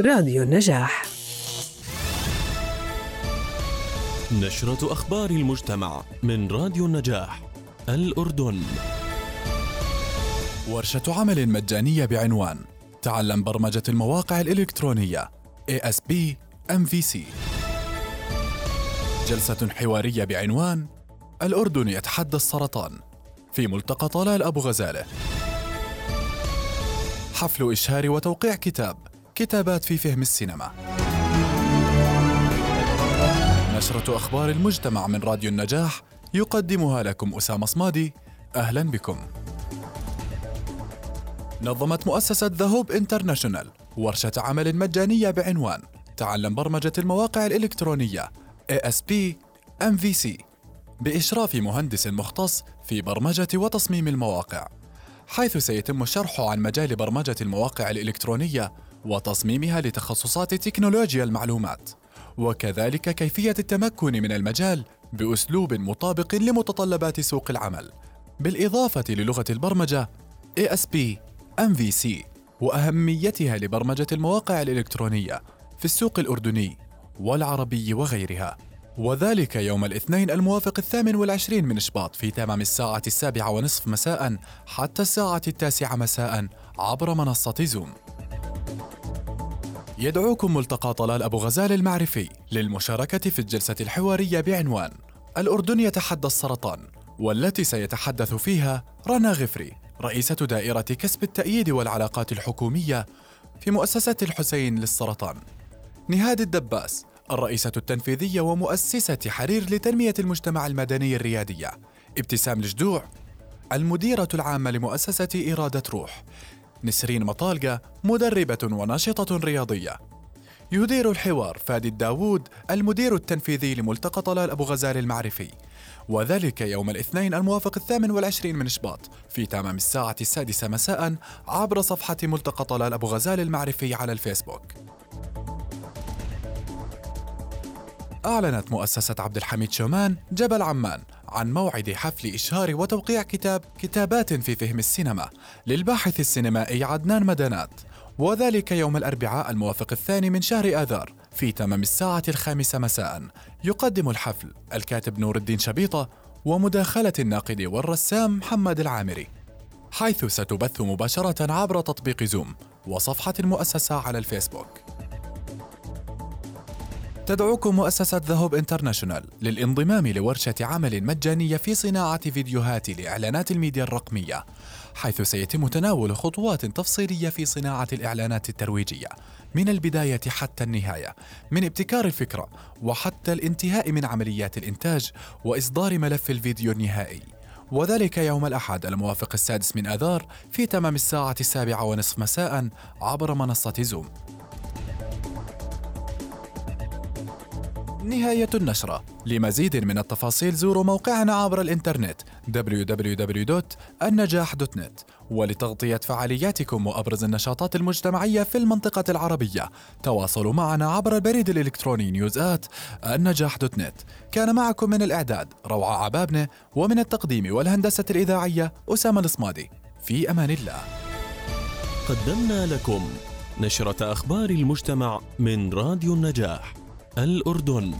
راديو النجاح. نشرة أخبار المجتمع من راديو النجاح الأردن. ورشة عمل مجانية بعنوان تعلم برمجة المواقع الإلكترونية ASP MVC جلسة حوارية بعنوان الأردن يتحدى السرطان في ملتقى طلال أبو غزالة. حفل إشهار وتوقيع كتاب كتابات في فهم السينما. نشرة أخبار المجتمع من راديو النجاح يقدمها لكم أسامة صمادي. أهلا بكم. نظمت مؤسسة The Hub International ورشة عمل مجانية بعنوان تعلم برمجة المواقع الإلكترونية ASP MVC بإشراف مهندس مختص في برمجة وتصميم المواقع. حيث سيتم الشرح عن مجال برمجة المواقع الإلكترونية وتصميمها لتخصصات تكنولوجيا المعلومات وكذلك كيفية التمكن من المجال بأسلوب مطابق لمتطلبات سوق العمل بالإضافة للغة البرمجة ASP MVC وأهميتها لبرمجة المواقع الإلكترونية في السوق الأردني والعربي وغيرها. وذلك يوم الاثنين الموافق الثامن والعشرين من شباط في تمام الساعة السابعة ونصف مساء حتى الساعة التاسعة مساء عبر منصة زوم يدعوكم ملتقى طلال أبو غزال المعرفي للمشاركة في الجلسة الحوارية بعنوان الأردن يتحدى السرطان والتي سيتحدث فيها رنا غفري رئيسة دائرة كسب التأييد والعلاقات الحكومية في مؤسسة الحسين للسرطان. نهاد الدباس الرئيسة التنفيذية ومؤسسة حرير لتنمية المجتمع المدني الريادية. ابتسام الجدوع المديرة العامة لمؤسسة إرادة روح. نسرين مطالقة مدربة وناشطة رياضية. يدير الحوار فادي الداوود المدير التنفيذي لملتقى طلال أبو غزال المعرفي. وذلك يوم الاثنين الموافق الثامن والعشرين من شباط في تمام الساعة السادسة مساء عبر صفحة ملتقى طلال أبو غزال المعرفي على الفيسبوك. أعلنت مؤسسة عبد الحميد شومان جبل عمان عن موعد حفل إشهار وتوقيع كتاب كتابات في فهم السينما. للباحث السينمائي عدنان مدانات وذلك يوم الأربعاء الموافق الثاني من شهر آذار في تمام الساعة الخامسة مساء. يقدم الحفل الكاتب نور الدين شبيطة ومداخلة الناقد والرسام محمد العامري. حيث ستبث مباشرة عبر تطبيق زوم وصفحة المؤسسة على الفيسبوك. تدعوكم مؤسسة The Hub International للانضمام لورشة عمل مجانية في صناعة فيديوهات لإعلانات الميديا الرقمية حيث سيتم تناول خطوات تفصيلية في صناعة الإعلانات الترويجية من البداية حتى النهاية من ابتكار الفكرة وحتى الانتهاء من عمليات الإنتاج وإصدار ملف الفيديو النهائي. وذلك يوم الأحد الموافق السادس من آذار في تمام الساعة السابعة ونصف مساء عبر منصة زوم نهاية النشرة. لمزيد من التفاصيل زوروا موقعنا عبر الإنترنت www.النجاح.net ولتغطية فعالياتكم وأبرز النشاطات المجتمعية في المنطقة العربية تواصلوا معنا عبر البريد الإلكتروني نيوزات النجاح دوت نت كان معكم من الإعداد روعة عبابنة ومن التقديم والهندسة الإذاعية أسامة الصمادي. في أمان الله. قدمنا لكم نشرة أخبار المجتمع من راديو النجاح. الأردن.